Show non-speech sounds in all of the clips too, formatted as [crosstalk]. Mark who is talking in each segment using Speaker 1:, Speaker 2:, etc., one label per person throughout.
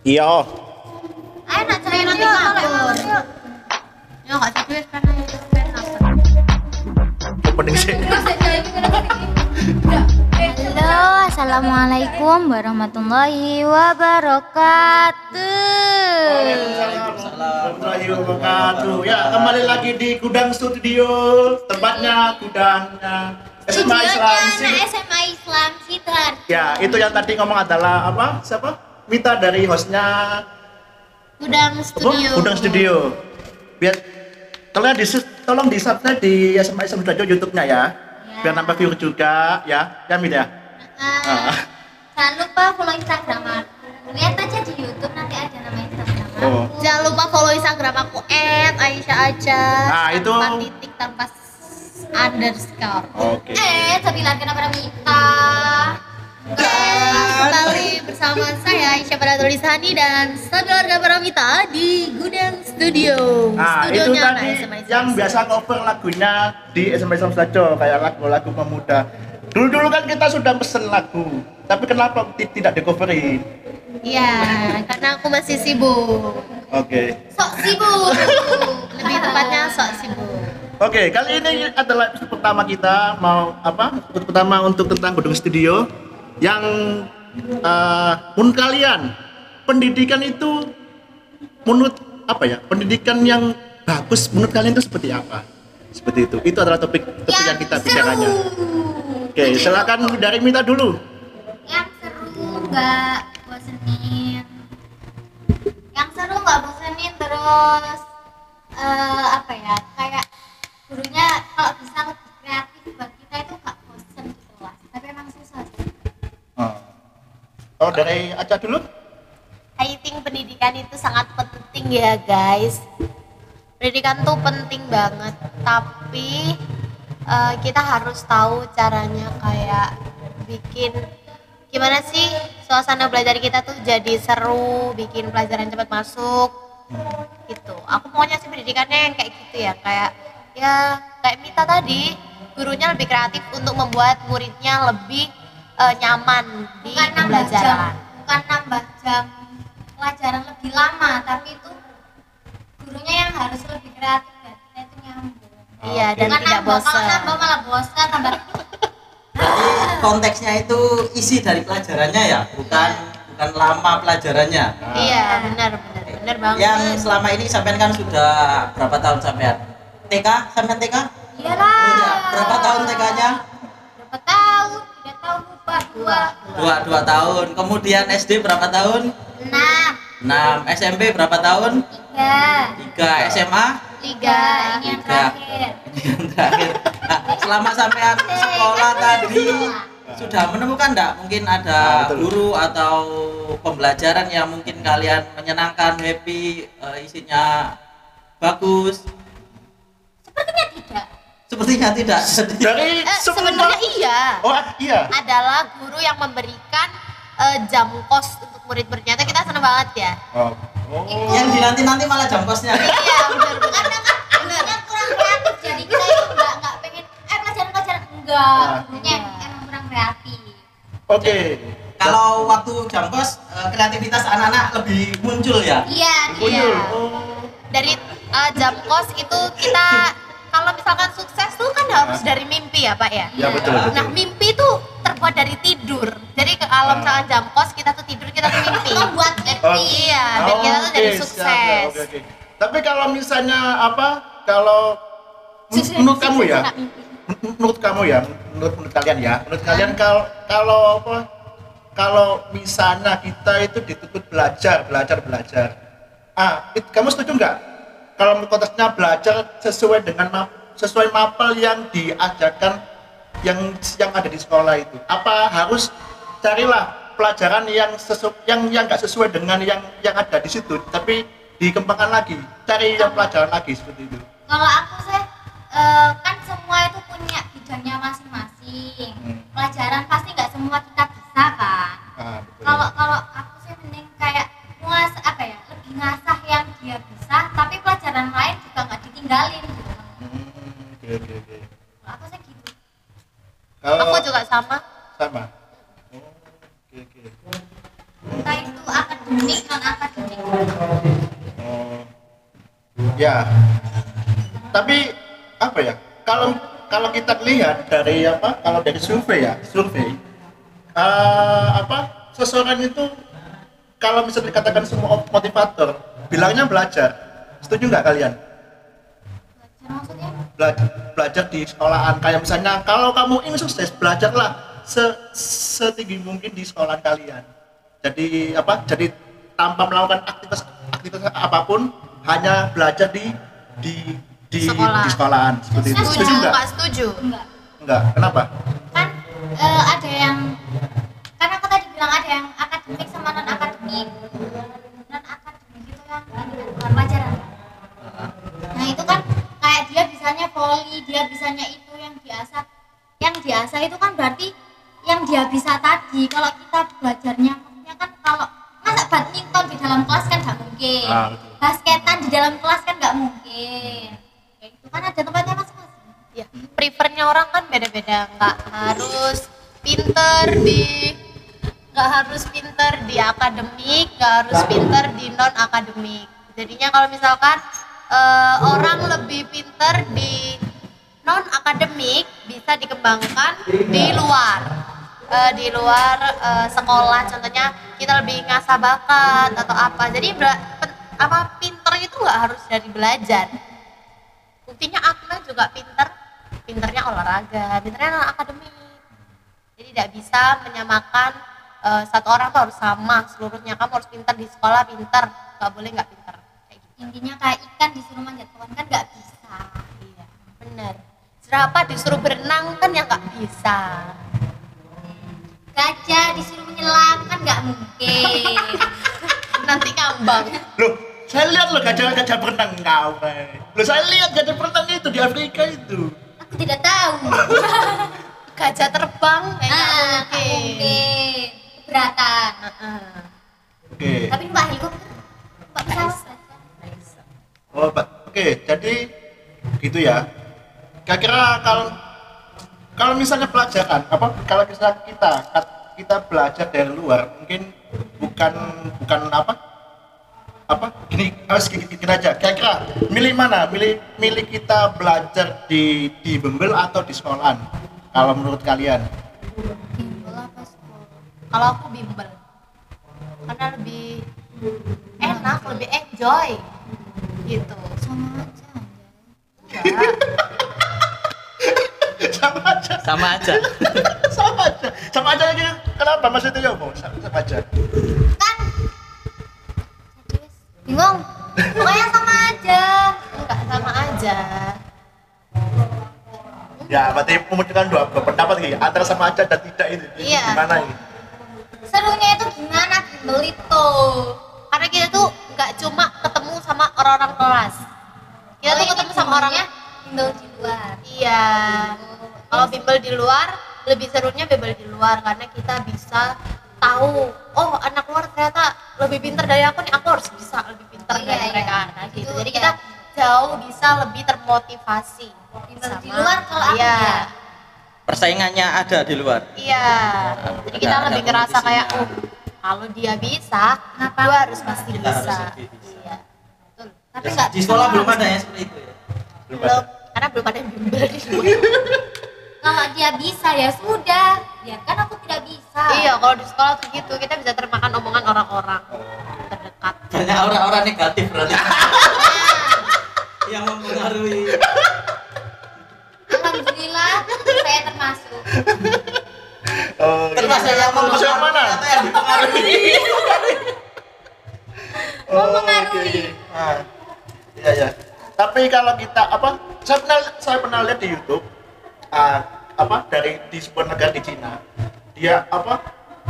Speaker 1: Iya.
Speaker 2: Ayo nak cerai nanti ngabur. Ya nggak sih kan ayo gue nafas.
Speaker 1: Opening sih.
Speaker 3: Halo, assalamualaikum warahmatullahi wabarakatuh.
Speaker 1: Warahmatullahi wabarakatuh. Ya, kembali lagi di Gudang Studio. Tempatnya gudangnya SMA Islam
Speaker 2: SMA Islam Sitar.
Speaker 1: Ya, itu yang tadi ngomong adalah apa? Siapa? Mita dari hostnya
Speaker 2: Gudang
Speaker 1: apa?
Speaker 2: Studio.
Speaker 1: Gudang Studio. Biar kalian di tolong di subscribe di SMA Islam Studio YouTube-nya ya. Biar nambah view juga ya. Ya, Mit ya.
Speaker 2: Ah, Jangan lupa follow Instagram aku. Lihat aja di YouTube nanti ada nama Instagram aku.
Speaker 1: Oh.
Speaker 2: Jangan lupa follow Instagram aku @aisyah aja.
Speaker 1: Nah, itu-
Speaker 2: tanpa titik tanpa underscore.
Speaker 1: Oke.
Speaker 2: Eh, sebilang kenapa Mita? Kembali bersama saya Aisyah Pada Tulisani dan sekeluarga Paramita di Gudang Studio.
Speaker 1: Nah, itu
Speaker 2: Studionya
Speaker 1: tadi yang biasa cover lagunya di SMA Islam Studio kayak lagu-lagu pemuda. Dulu-dulu kan kita sudah pesen lagu, tapi kenapa ti- tidak di coverin?
Speaker 2: Iya, karena aku masih sibuk.
Speaker 1: Oke.
Speaker 2: Sok sibuk. Lebih tepatnya sok sibuk.
Speaker 1: Oke, kali ini adalah episode pertama kita mau apa? Episode pertama untuk tentang gedung studio yang eh, menurut kalian pendidikan itu menurut apa ya? Pendidikan yang bagus menurut kalian itu seperti apa? Seperti itu. Itu adalah topik topik yang kita bicarakannya. Oke, silakan dari Mita dulu.
Speaker 2: Yang seru nggak bosenin. Yang seru nggak bosenin terus eh, apa ya? Kayak gurunya kalau bisa lebih kreatif buat kita itu nggak bosen di kelas. Tapi emang susah sih.
Speaker 1: Oh, dari Aca dulu?
Speaker 2: I think pendidikan itu sangat penting ya guys. Pendidikan tuh penting banget, tapi eh, kita harus tahu caranya kayak bikin gimana sih suasana belajar kita tuh jadi seru, bikin pelajaran cepat masuk gitu. Aku maunya sih pendidikannya yang kayak gitu ya, kayak ya kayak Mita tadi, gurunya lebih kreatif untuk membuat muridnya lebih eh, nyaman di
Speaker 4: bukan nambah jam
Speaker 2: pembelajaran.
Speaker 4: bukan nambah jam pelajaran lebih lama tapi itu gurunya yang harus lebih kreatif dan kita itu nyambung
Speaker 2: Iya, dan
Speaker 4: bukan
Speaker 2: tidak
Speaker 4: nambah kalau
Speaker 2: bosan.
Speaker 4: nambah malah bosan tambah
Speaker 5: Jadi [laughs] konteksnya itu isi dari pelajarannya ya, bukan bukan lama pelajarannya.
Speaker 2: Iya, benar, benar, benar banget.
Speaker 5: Yang selama ini sampean kan sudah berapa tahun sampean? TK, sampean TK?
Speaker 4: iyalah
Speaker 5: Oh, ya. Berapa tahun TK-nya?
Speaker 4: Dua
Speaker 5: Dua, dua tahun. Kemudian SD berapa tahun?
Speaker 4: enam
Speaker 5: 6. SMP berapa tahun?
Speaker 4: tiga
Speaker 5: 3. SMA?
Speaker 4: tiga ini yang
Speaker 5: Tiga.
Speaker 4: terakhir [laughs]
Speaker 5: Yang terakhir. Nah, selama sampean sekolah tadi sudah menemukan enggak mungkin
Speaker 1: Ah,
Speaker 5: ada
Speaker 1: betul.
Speaker 5: guru atau pembelajaran yang mungkin kalian menyenangkan, happy, eh, isinya bagus?
Speaker 4: sepertinya tidak
Speaker 5: Sepertinya tidak.
Speaker 1: Dari
Speaker 2: Eh, sebenarnya iya.
Speaker 1: Oh, iya.
Speaker 2: Adalah guru yang memberikan eh, jam kos untuk murid-muridnya. Itu kita seneng banget ya.
Speaker 1: Oh. Oh.
Speaker 5: yang dinanti-nanti malah jam kosnya.
Speaker 2: Iya, benar benar.
Speaker 4: gurunya kurang kreatif jadi kita itu nggak nggak pengen eh pelajaran pelajaran enggak
Speaker 1: Nah.
Speaker 4: gurunya emang kurang kreatif
Speaker 1: Oke.
Speaker 5: Kalau waktu jam kos eh, kreativitas anak-anak lebih muncul ya.
Speaker 4: iya
Speaker 1: Muncul.
Speaker 4: iya
Speaker 1: Oh.
Speaker 2: Dari eh, jam kos itu kita kalau misalkan kan harus dari mimpi ya, Pak ya.
Speaker 1: Ya betul, betul.
Speaker 2: Nah, mimpi itu terbuat dari tidur. Jadi ke- kalau misalkan jam kos kita tuh tidur, kita tuh mimpi.
Speaker 4: membuat mimpi
Speaker 1: Oh.
Speaker 2: Iya, dan kita tuh
Speaker 1: siap,
Speaker 2: sukses.
Speaker 1: Oke, oke. Tapi kalau misalnya apa? Kalau men- menurut kamu ya, men- menurut kamu ya, menurut menurut kalian ya, menurut kalian kalau kalau apa? Kalau misalnya kita itu dituntut belajar, belajar, belajar. Ah, it- kamu setuju nggak? Kalau konteksnya belajar sesuai dengan ma- sesuai mapel yang diajarkan yang yang ada di sekolah itu. Apa harus carilah pelajaran yang sesu, yang yang nggak sesuai dengan yang yang ada di situ, tapi dikembangkan lagi, cari yang pelajaran lagi seperti itu.
Speaker 4: kalau aku sih eh, kan semua itu punya bidangnya masing-masing
Speaker 1: Hmm.
Speaker 4: pelajaran pasti nggak semua kita bisa kan
Speaker 1: Ah,
Speaker 4: kalau kalau aku sih mending kayak muas apa ya lebih ngasah yang dia bisa tapi pelajaran lain juga nggak ditinggalin
Speaker 1: oke oke oke.
Speaker 4: Kalau aku sih gitu
Speaker 1: Kalau
Speaker 2: Aku juga sama.
Speaker 1: sama. Oh, oke oke.
Speaker 4: entah itu akademik non akademik
Speaker 1: Oh. Ya. Tapi apa ya? Kalau kalau kita lihat dari apa? Kalau dari survei ya, survei eh, apa? Seseorang itu kalau bisa dikatakan semua motivator, bilangnya belajar. Setuju nggak kalian?
Speaker 4: Belajar
Speaker 1: Belajar, di sekolahan. Kayak misalnya kalau kamu ingin sukses, belajarlah se setinggi mungkin di sekolahan kalian. Jadi apa? Jadi tanpa melakukan aktivitas aktivitas apa pun, hanya belajar di di di
Speaker 2: Sekolah.
Speaker 1: di sekolahan seperti itu.
Speaker 2: Setuju
Speaker 1: Setuju nggak?
Speaker 2: nggak setuju?
Speaker 4: enggak
Speaker 1: Enggak. Kenapa?
Speaker 4: kan eh, ada yang kan aku tadi bilang ada yang akademik sama non akademik berarti yang dia bisa tadi kalau kita belajarnya maksudnya kan kalau masa badminton di dalam kelas kan nggak mungkin.
Speaker 1: Ah, betul.
Speaker 4: basketan di dalam kelas kan nggak mungkin. Kayak itu kan ada tempatnya masing-masing
Speaker 2: ya prefernya orang kan beda-beda. Nggak harus pinter di nggak harus pinter di akademik nggak harus pinter di non akademik jadinya kalau misalkan eh, orang lebih pinter di non akademik bisa dikembangkan di luar Eh, di luar eh, sekolah. Contohnya kita lebih ngasah bakat atau apa. Jadi pen- apa pinter itu nggak harus dari belajar. Buktinya Akna juga pinter. Pinternya olahraga pinternya non akademik. Jadi tidak bisa menyamakan eh, satu orang tuh harus sama seluruhnya. Kamu harus pinter di sekolah pinter. Nggak boleh nggak pinter. Kayak gitu.
Speaker 4: Intinya kayak ikan disuruh manjat pohon kan nggak bisa.
Speaker 2: Iya bener jerapah disuruh berenang kan ya nggak bisa
Speaker 4: gajah disuruh menyelam kan nggak mungkin [laughs]
Speaker 2: nanti ngambang
Speaker 1: Loh, saya lihat loh gajah-gajah berenang kau. Loh, saya lihat gajah berenang itu di Afrika itu.
Speaker 4: aku tidak tahu [laughs]
Speaker 2: gajah terbang nggak
Speaker 4: ah
Speaker 2: mungkin
Speaker 4: mungkin keberatan
Speaker 2: Heeh.
Speaker 1: Oke.
Speaker 4: tapi mbak helikopter mbak pesawat
Speaker 1: Oh, Pak. Oke, jadi gitu ya. Kira-kira kalau kalau misalnya pelajaran apa kalau misalnya kita kita belajar dari luar mungkin bukan bukan apa apa gini harus gini, gini aja. Kira-kira milih mana? Milih milih kita belajar di di bimbel atau di sekolahan? Kalau menurut kalian?
Speaker 2: Bimbel apa sekolah? Kalau aku bimbel karena lebih enak lebih enjoy. Gitu.
Speaker 4: Sama aja.
Speaker 2: Enggak
Speaker 1: sama aja.
Speaker 5: Sama aja. [laughs]
Speaker 1: Sama aja. Sama aja aja kenapa? Maksudnya ya mau sama, sama aja.
Speaker 4: Kan. Bingung. Pokoknya sama aja.
Speaker 2: Enggak sama aja.
Speaker 1: Ya berarti memunculkan dua, dua pendapat gitu antara sama aja dan tidak itu Ini
Speaker 2: Iya.
Speaker 1: gimana ini?
Speaker 4: Serunya itu gimana? Bimbel itu.
Speaker 2: Karena kita tuh nggak cuma ketemu sama orang-orang kelas. Kita
Speaker 4: Oh,
Speaker 2: tuh ketemu sama orangnya
Speaker 4: bimbel di luar.
Speaker 2: Iya kalau bimbel di luar lebih serunya bimbel di luar karena kita bisa tahu oh anak luar ternyata lebih pinter dari aku nih aku harus bisa lebih pinter
Speaker 4: Oh, iya,
Speaker 2: dari
Speaker 4: iya.
Speaker 2: mereka nah, gitu.
Speaker 4: Itu
Speaker 2: jadi
Speaker 4: ya.
Speaker 2: kita jauh bisa lebih termotivasi.
Speaker 4: Bimbel di luar kalau aku
Speaker 2: iya.
Speaker 4: ya.
Speaker 5: persaingannya ada di luar.
Speaker 2: Iya. Jadi kita
Speaker 5: Ada-
Speaker 2: lebih
Speaker 5: ada
Speaker 2: ngerasa kayak oh kalau dia bisa kenapa? gue harus pasti
Speaker 5: Kita harus
Speaker 2: bisa.
Speaker 5: lebih bisa.
Speaker 2: iya. Betul.
Speaker 4: Tapi
Speaker 5: Ya,
Speaker 4: nggak
Speaker 5: di sekolah belum ada ya seperti itu ya?
Speaker 1: Belum
Speaker 2: belum
Speaker 1: ada.
Speaker 2: karena belum ada yang bimbel di luar [laughs]
Speaker 4: kalau dia bisa ya sudah. Biarkan aku tidak bisa.
Speaker 2: Iya kalau di sekolah tuh gitu. Kita bisa termakan omongan orang-orang terdekat.
Speaker 5: Banyak orang-orang negatif berarti. [laughs] Yang mempengaruhi.
Speaker 4: Alhamdulillah saya termasuk.
Speaker 1: Oh,
Speaker 5: termasuk yang
Speaker 1: Termasuk yang mana?
Speaker 5: yang dipengaruhi
Speaker 1: Oh,
Speaker 4: mempengaruhi.
Speaker 1: Ah, iya ya. Tapi kalau kita apa? Saya pernah saya pernah lihat di YouTube ah, apa dari di sebuah negara di Cina. Dia apa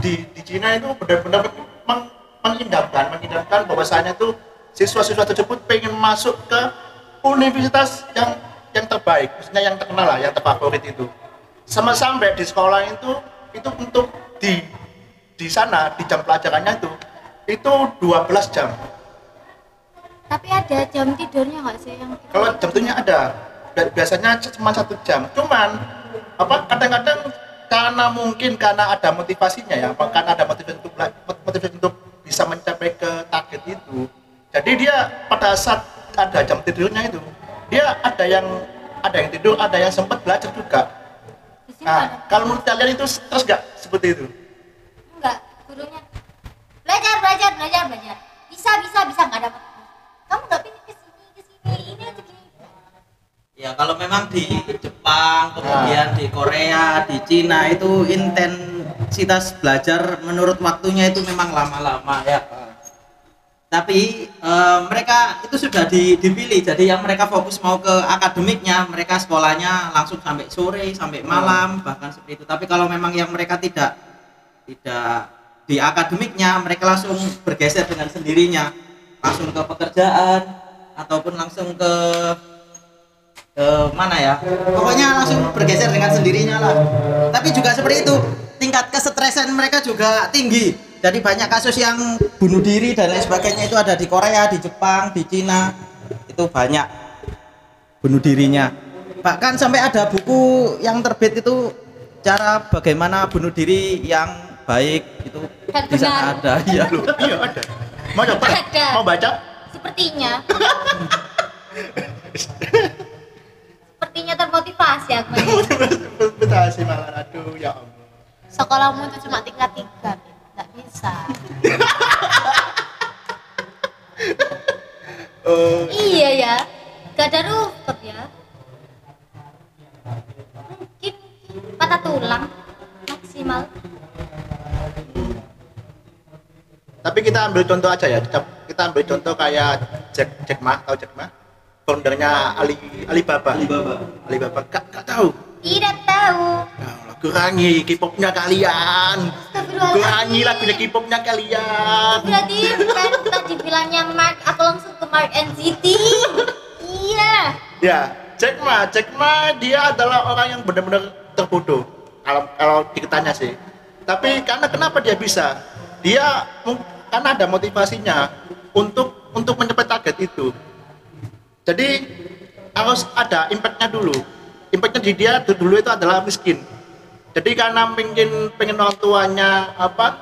Speaker 1: di di Cina itu benar-benar meng, mengidamkan mengidamkan bahwasanya tuh siswa-siswa tersebut pengen masuk ke universitas yang yang terbaik, maksudnya yang terkenal lah, yang terfavorit itu. Sama sampai di sekolah itu itu untuk di di sana di jam pelajarannya itu itu 12 jam
Speaker 4: tapi ada jam tidurnya nggak sih yang
Speaker 1: kalau jam tidurnya ada biasanya cuma satu jam. Cuman apa kadang-kadang karena mungkin karena ada motivasinya ya karena ada motivasi untuk motivasi untuk bisa mencapai itu. Jadi dia pada saat ada jam tidurnya itu dia ada yang ada yang tidur ada yang sempat belajar juga. Nah kalau menurut kalian itu terus nggak seperti itu?
Speaker 4: Enggak gurunya. Belajar belajar belajar belajar. Bisa bisa bisa nggak dapat. Kamu nggak pindah
Speaker 5: Ya kalau memang di Jepang, kemudian di Korea, di Cina itu intensitas belajar menurut waktunya itu memang lama-lama ya. Tapi eh, mereka itu sudah di- dipilih, jadi yang mereka fokus mau ke akademiknya, mereka sekolahnya langsung sampai sore, sampai malam, bahkan seperti itu. Tapi kalau memang yang mereka tidak tidak di akademiknya, mereka langsung bergeser dengan sendirinya, langsung ke pekerjaan ataupun langsung ke ke mana ya? Pokoknya langsung bergeser dengan sendirinya lah. Tapi juga seperti itu. Tingkat kesetresan mereka juga tinggi. Jadi banyak kasus yang bunuh diri dan lain sebagainya itu ada di Korea di Jepang di Cina. Itu banyak bunuh dirinya. Bahkan sampai ada buku yang terbit itu cara bagaimana bunuh diri yang baik itu
Speaker 4: Dan
Speaker 5: di sana
Speaker 4: benar.
Speaker 5: ada. Ya
Speaker 1: Loh, iya ada. Mau coba?
Speaker 4: Ada.
Speaker 1: mau baca?
Speaker 4: Sepertinya [laughs] sepertinya termotivasi aku.
Speaker 1: Betasi malah aduh ya Allah.
Speaker 2: Sekolahmu itu cuma tingkat tiga, nggak bisa.
Speaker 1: Oh,
Speaker 4: iya ya. Gak ada rooftop ya. Mungkin patah tulang. Maksimal.
Speaker 1: Tapi kita ambil contoh aja ya. Kita, kita ambil contoh kayak Jack Jack Ma. Tahu Jack Ma foundernya Ali Alibaba.
Speaker 5: Alibaba.
Speaker 1: Alibaba gak, gak tahu?
Speaker 4: Tidak tahu.
Speaker 1: Allah, kurangi K-popnya kalian. Kurangi lagunya K-popnya kalian.
Speaker 4: Berarti kan tadi bilangnya Mark aku langsung ke Mark and City iya.
Speaker 1: Ya Jack Ma. Jack Ma dia adalah orang yang benar-benar terbodoh. Kalau kalau diketanya sih. Tapi karena kenapa dia bisa? Dia karena ada motivasinya untuk untuk mencapai target itu jadi harus ada impactnya dulu. Impactnya di dia du- dulu itu adalah miskin. Jadi karena pengen pengen orang tuanya apa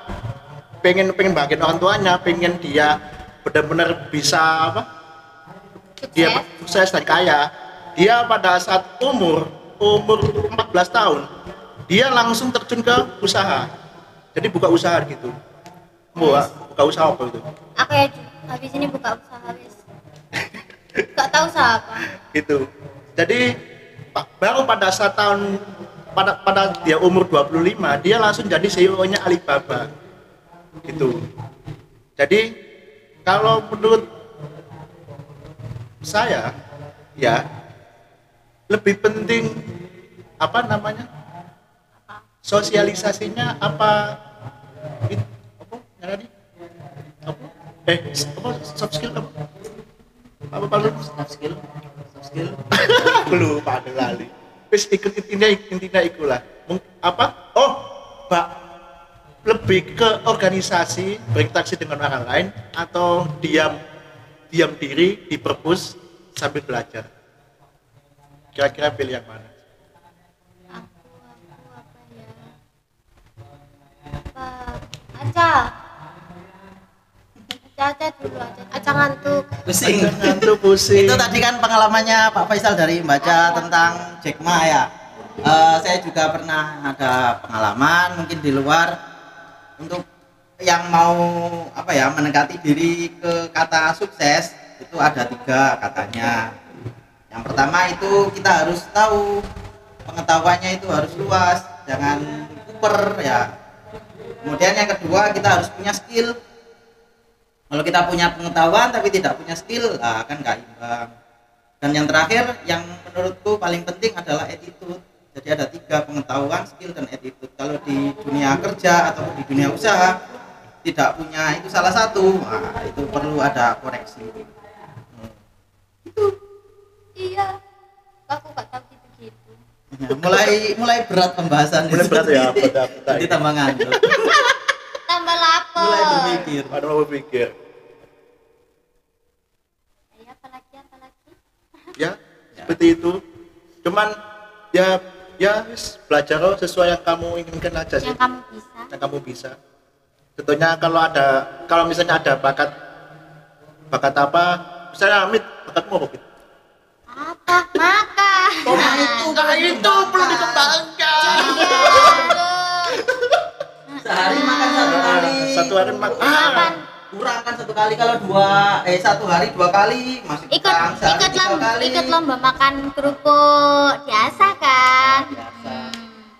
Speaker 1: pengen pengen bagian orang tuanya pengen dia benar-benar bisa apa dia
Speaker 4: sukses.
Speaker 1: dan kaya dia pada saat umur umur 14 tahun dia langsung terjun ke usaha. Jadi buka usaha gitu. Buka, buka usaha apa itu?
Speaker 4: Aku ya habis ini buka usaha wis gak tahu usaha apa
Speaker 1: gitu jadi baru pada saat tahun pada pada dia umur 25 dia langsung jadi CEO nya Alibaba. Gitu. Jadi kalau menurut saya ya lebih penting apa namanya sosialisasinya apa apa apa? Eh apa soft skill apa apa paling
Speaker 5: soft skill. Soft skill. [laughs]
Speaker 1: Aku lupa ada lali. Wis ikut intinya intinya ikulah. Apa? Oh pak. Lebih ke organisasi berinteraksi dengan orang lain atau diam diam diri di perpus sambil belajar. Kira-kira pilih yang mana?
Speaker 4: Aku aku apa ya? Apa aca? Aca dulu aca
Speaker 2: Aca ngantuk.
Speaker 5: pusing.
Speaker 1: Ngantuk pusing.
Speaker 5: Itu tadi kan pengalamannya Pak Faisal dari membaca tentang Jack Ma ya. Eh, saya juga pernah ada pengalaman mungkin di luar untuk yang mau apa ya mendekati diri ke kata sukses itu ada tiga katanya. Yang pertama itu kita harus tahu pengetahuannya itu harus luas jangan kuper ya. Kemudian yang kedua kita harus punya skill kalau kita punya pengetahuan tapi tidak punya skill lah kan nggak imbang. Dan yang terakhir yang menurutku paling penting adalah attitude. Jadi ada tiga pengetahuan skill dan attitude. Kalau di dunia kerja atau di dunia usaha tidak punya itu salah satu. Nah, itu perlu ada koreksi. Hmm.
Speaker 4: iya. Aku gak tahu gitu gitu.
Speaker 5: Ya, mulai mulai berat pembahasan
Speaker 1: mulai
Speaker 5: itu.
Speaker 1: berat ya berat berat.
Speaker 5: Jadi tambah ngantuk [laughs] mulai berpikir.
Speaker 1: Ada mau berpikir. [laughs]
Speaker 4: Ya apalagi apalagi
Speaker 1: ya seperti itu. Cuman ya ya belajar loh sesuai yang kamu inginkan aja sih.
Speaker 4: yang kamu bisa.
Speaker 1: Yang kamu bisa. Contohnya kalau ada kalau misalnya ada bakat bakat apa? Misalnya Amit bakatmu apa?
Speaker 4: Apa? Makan.
Speaker 1: oh itu? Nah itu
Speaker 5: satu
Speaker 1: hari
Speaker 4: Makan.
Speaker 1: ah
Speaker 5: kurang kan satu kali kalau dua eh satu hari dua kali masih
Speaker 4: Ikut
Speaker 5: kurang
Speaker 4: ikut
Speaker 5: tiga
Speaker 4: lomba,
Speaker 5: kali
Speaker 4: ikut lomba makan kerupuk biasa kan?
Speaker 5: biasa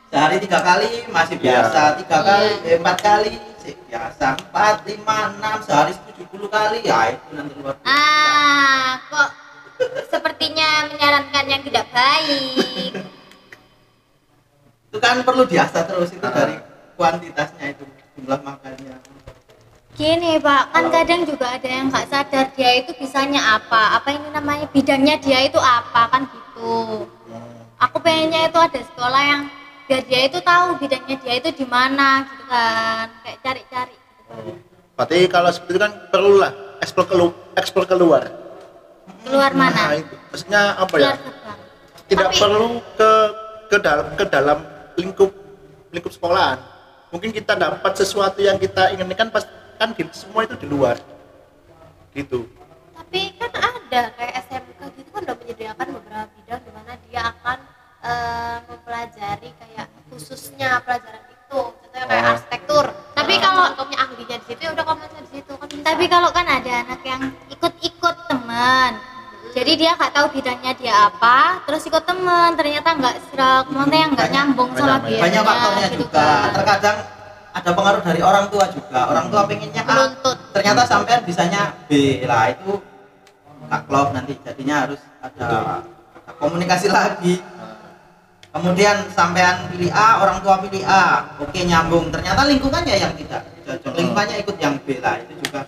Speaker 5: sehari tiga kali masih
Speaker 1: Iya.
Speaker 5: biasa tiga kali
Speaker 4: Iya.
Speaker 5: eh, empat kali sih biasa empat lima enam sehari tujuh puluh kali ya itu nanti luar biasa.
Speaker 4: Ah, kok sepertinya menyarankan yang tidak baik.
Speaker 5: itu kan perlu diasah terus itu
Speaker 1: Ah.
Speaker 5: dari kuantitasnya itu jumlah makannya
Speaker 4: Gini pak, kan kadang juga ada yang nggak sadar dia itu bisanya apa, apa ini namanya bidangnya dia itu apa kan gitu. Aku pengennya itu ada sekolah yang biar dia itu tahu bidangnya dia itu di mana gitu kan, kayak cari-cari. Gitu.
Speaker 1: berarti kalau seperti itu kan perlu lah eksplor keluar eksplor keluar
Speaker 4: Keluar
Speaker 1: nah
Speaker 4: mana?
Speaker 1: itu maksudnya apa ya
Speaker 4: Keluar gerbang.
Speaker 1: tidak
Speaker 4: Tapi-
Speaker 1: perlu ke ke dalam ke dalam lingkup lingkup sekolahan mungkin kita dapat sesuatu yang kita inginkan pas kan di, semua itu di luar gitu
Speaker 2: tapi kan ada kayak SMK gitu kan udah menyediakan beberapa bidang di mana dia akan eh, mempelajari kayak khususnya pelajaran itu contohnya kayak
Speaker 1: Oh.
Speaker 2: arsitektur
Speaker 4: Tapi
Speaker 2: Nah,
Speaker 4: kalau-
Speaker 2: kamu ahlinya di situ ya udah kamu di situ kan bisa.
Speaker 4: Tapi kalau kan ada anak yang ikut-ikut teman, jadi dia nggak tahu bidangnya dia apa, terus ikut teman, ternyata nggak serak, maksudnya nggak
Speaker 5: Banyak-
Speaker 4: nyambung
Speaker 1: banyak-
Speaker 4: sama
Speaker 1: banyak.
Speaker 5: banyak faktornya
Speaker 4: gitu
Speaker 5: juga
Speaker 4: kan.
Speaker 5: terkadang ada pengaruh dari orang tua juga. Orang tua pengennya A ternyata sampean bisanya B. Lah itu nggak klop nanti. Jadinya harus ada, ada komunikasi lagi. Kemudian sampean pilih A orang tua pilih A. Oke nyambung. Ternyata lingkungannya yang tidak cocok lingkungannya ikut yang B. Lah itu juga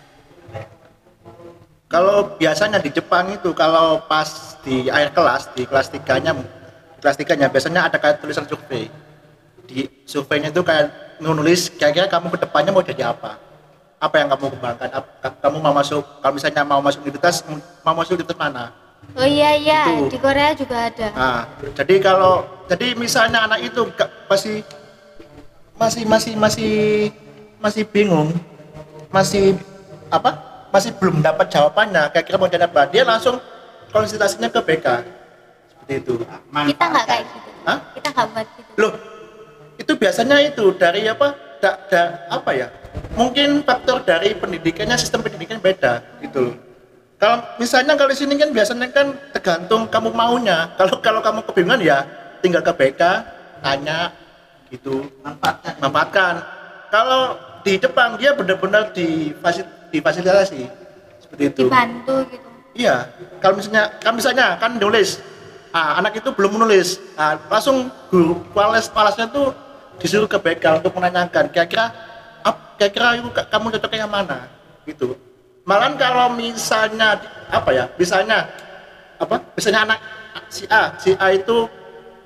Speaker 1: kalau biasanya di Jepang itu kalau pas di akhir kelas di kelas tiganya kelas tiganya biasanya ada kayak tulisan survei. Di surveinya itu kayak menulis kira-kira kamu ke depannya mau jadi apa apa yang kamu kembangkan kamu mau masuk kalau misalnya mau masuk universitas mau masuk universitas mana
Speaker 4: Oh iya iya,
Speaker 1: Itu.
Speaker 4: di Korea juga ada.
Speaker 1: Nah, jadi kalau jadi misalnya anak itu masih masih masih masih masih bingung, masih apa? Masih belum dapat jawabannya. Kayak kira mau jadi apa? Dia langsung konsultasinya ke BK. Seperti itu.
Speaker 4: Kita nggak kayak gitu.
Speaker 1: Hah?
Speaker 4: Kita nggak buat gitu.
Speaker 1: Loh, itu biasanya itu dari apa? Da, da- apa ya? Mungkin faktor dari pendidikannya sistem pendidikan beda gitu loh. Kalau misalnya kalau di sini kan biasanya kan tergantung kamu maunya. [laughs] Kalau kalau kamu kebingungan ya tinggal ke BK tanya gitu
Speaker 5: manfaatkan
Speaker 1: manfaatkan. Kalau di Jepang dia benar-benar difasil, difasilitasi seperti itu.
Speaker 4: Dibantu gitu.
Speaker 1: Iya, kalau misalnya, kan misalnya kan nulis, ah, anak itu belum menulis, ah, langsung guru kualas palasnya tuh disuruh ke BK untuk menanyakan, kira-kira, kira-kira kamu cocoknya yang mana, gitu. Malahan kalau misalnya apa ya, misalnya apa, misalnya anak si A, si A itu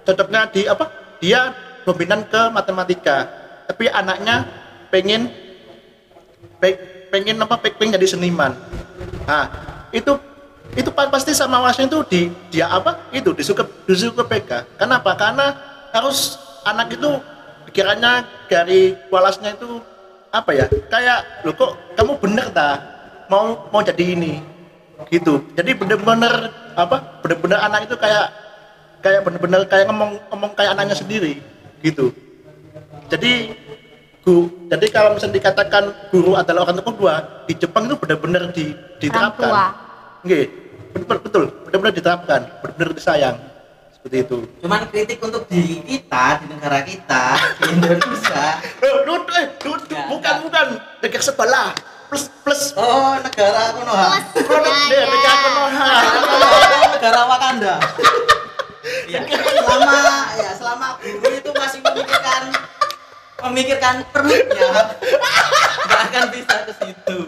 Speaker 1: cocoknya di apa, dia dominan ke matematika, tapi anaknya pengen pe- pengen apa pe- pengen jadi seniman. Nah itu itu pa- pasti sama wasnya itu di dia apa itu disuruh ke disuruh ke PK kenapa? Karena harus anak itu pikirannya dari kualasnya itu apa ya kayak lo kok kamu bener ta? Mau mau jadi ini. Gitu. Jadi bener-bener apa bener-bener anak itu kayak kayak bener-bener kayak ngomong ngomong kayak anaknya sendiri. Gitu. Jadi guru jadi kalau misalnya dikatakan guru adalah orang tua di Jepang itu benar-benar di, diterapkan. Nggih, betul betul. Benar-benar diterapkan. Benar-benar disayang seperti itu.
Speaker 5: Cuman kritik untuk diri kita di negara kita di Indonesia.
Speaker 1: Eh, lu, eh,
Speaker 5: Enggak,
Speaker 1: bukan bukan. Dekat sebelah. Plus plus.
Speaker 5: Oh negara Konoha.
Speaker 1: Produk
Speaker 4: Ya,
Speaker 1: deh
Speaker 4: ya.
Speaker 1: dekat Konoha.
Speaker 5: Negara Wakanda. Ya, selama ya selama guru itu masih memikirkan memikirkan perutnya nggak akan bisa ke situ.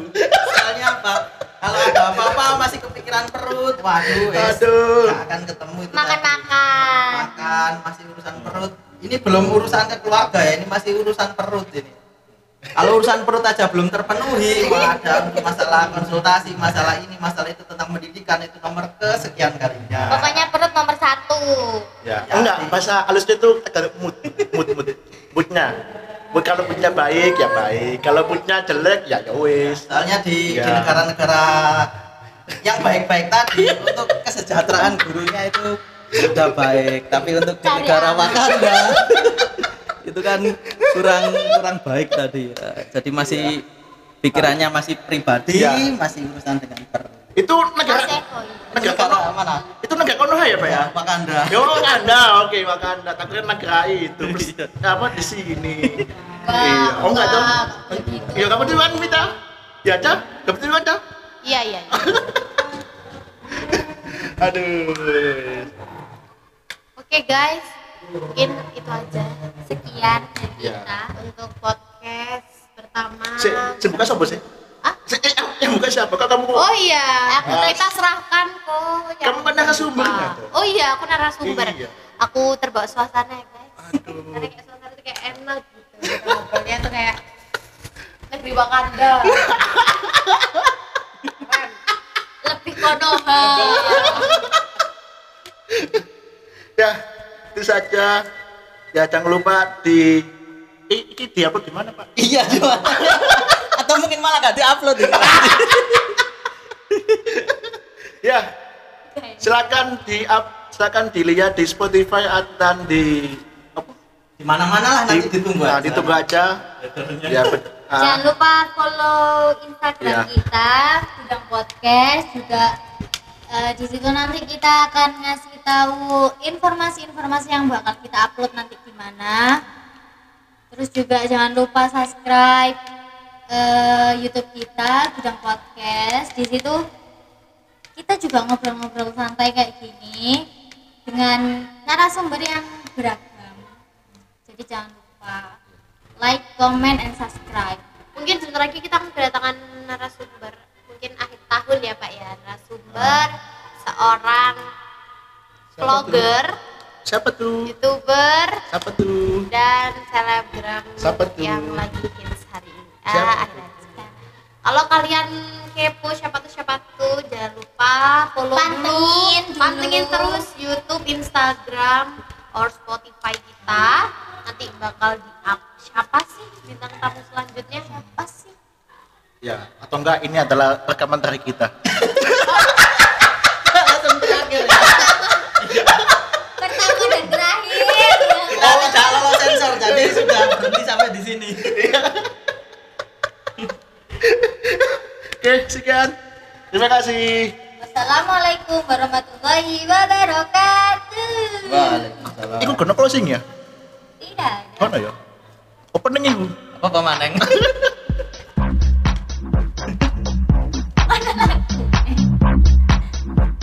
Speaker 5: Soalnya apa? Kalau ada apa-apa masih kepikiran perut. Waduh wes
Speaker 1: Aduh.
Speaker 5: nggak akan ketemu itu tadi.
Speaker 4: Makan-makan.
Speaker 5: Makan masih urusan perut. Ini belum urusan ke keluarga ya ini masih urusan perut ini. Kalau urusan perut aja belum terpenuhi wah ada untuk masalah konsultasi masalah ini masalah itu tentang pendidikan itu nomor kesekian kalinya
Speaker 4: Pokoknya perut nomor satu.
Speaker 1: ya,
Speaker 5: Ya,
Speaker 1: enggak bahasa halusnya itu agak mood mood mood moodnya. Mood kalau moodnya baik ya baik. Kalau moodnya jelek ya ya wis.
Speaker 5: Soalnya di, di
Speaker 1: Ya.
Speaker 5: negara-negara yang baik-baik tadi untuk kesejahteraan gurunya itu sudah baik tapi untuk di negara. Wakanda [laughs] itu kan kurang kurang baik tadi ya. jadi masih pikirannya masih pribadi
Speaker 1: Iya.
Speaker 5: masih urusan dengan per
Speaker 1: Itu negara
Speaker 4: ya.
Speaker 1: negara kono.
Speaker 5: mana
Speaker 1: Itu negara kono ya, Pak ya?
Speaker 5: Wakanda
Speaker 1: Yo, Wakanda, oke Wakanda. Tak kira negara itu. [laughs] Terus apa di sini? Iya. Oh enggak dong.
Speaker 4: begitu.
Speaker 1: Iya, kamu duluan Mita. Ya, Cah. Kamu duluan, Cah.
Speaker 2: Iya iya. iya. [laughs]
Speaker 1: Aduh.
Speaker 2: Oke guys, mungkin itu aja.
Speaker 4: Sekian dari
Speaker 1: Iya.
Speaker 4: kita.
Speaker 2: untuk podcast pertama.
Speaker 1: Si, si buka siapa sih?
Speaker 2: Ah?
Speaker 1: Si, eh, yang buka siapa? Kok kamu
Speaker 2: Oh iya,
Speaker 1: Ah.
Speaker 2: kita serahkan kok. yang
Speaker 1: Kamu kan tuh.
Speaker 2: Oh iya, aku narasumber.
Speaker 1: Iya.
Speaker 2: Aku terbawa suasana ya guys.
Speaker 1: Aduh.
Speaker 2: Karena kayak suasana itu kayak enak gitu. Ngobrolnya tuh kayak negeri Wakanda. Keren. [laughs]
Speaker 4: Lebih konoha.
Speaker 1: Saja. Ya, jangan lupa di I, ini di apa gimana, Pak?
Speaker 5: iya cuma [laughs] atau mungkin malah gak diupload ini [laughs]
Speaker 1: Ya, silakan di up, silakan dilihat di Spotify dan di apa?
Speaker 5: di mana-mana lah nanti ditunggu
Speaker 1: Nah,
Speaker 5: aja.
Speaker 1: ditunggu aja. Ya, bet- ah,
Speaker 4: Jangan lupa follow Instagram
Speaker 1: Iya.
Speaker 4: kita, Gudang Podcast juga. eh, di situ nanti kita akan ngasih tahu informasi-informasi yang bakal kita upload nanti di mana. Terus juga jangan lupa subscribe eh, YouTube kita Gudang Podcast. Di situ kita juga ngobrol-ngobrol santai kayak gini dengan narasumber yang beragam. Jadi jangan lupa like, comment, and subscribe.
Speaker 2: Mungkin sebentar lagi kita akan kedatangan narasumber. Mungkin akhir tahun ya Pak ya. Narasumber seorang vlogger,
Speaker 1: siapa tuh?
Speaker 2: youtuber,
Speaker 1: Siapa tuh?
Speaker 2: dan selebgram
Speaker 1: Siapa tuh?
Speaker 2: yang lagi hits hari ini.
Speaker 1: Siapa
Speaker 2: Ah,
Speaker 1: tuh?
Speaker 2: akhir-akhir sekarang. Kalau kalian kepo siapa tuh siapa tuh, jangan lupa follow
Speaker 4: Pantengin
Speaker 2: dulu,
Speaker 4: dulu.
Speaker 2: pantengin terus YouTube, Instagram, or Spotify kita. Nanti bakal di up siapa sih bintang tamu selanjutnya? Siapa sih?
Speaker 1: Ya, atau enggak ini adalah rekaman dari kita.
Speaker 5: langsung terakhir ya.
Speaker 4: Pertama dan terakhir.
Speaker 5: kita tidak lolos jadi sudah berhenti sampai di sini
Speaker 1: Oke, sekian. Terima kasih.
Speaker 4: Wassalamualaikum warahmatullahi wabarakatuh.
Speaker 5: Waalaikumsalam
Speaker 1: Iku kena closing ya?
Speaker 4: Tidak.
Speaker 1: Mana ya? Opening iku.
Speaker 5: apa pemaneng [laughs]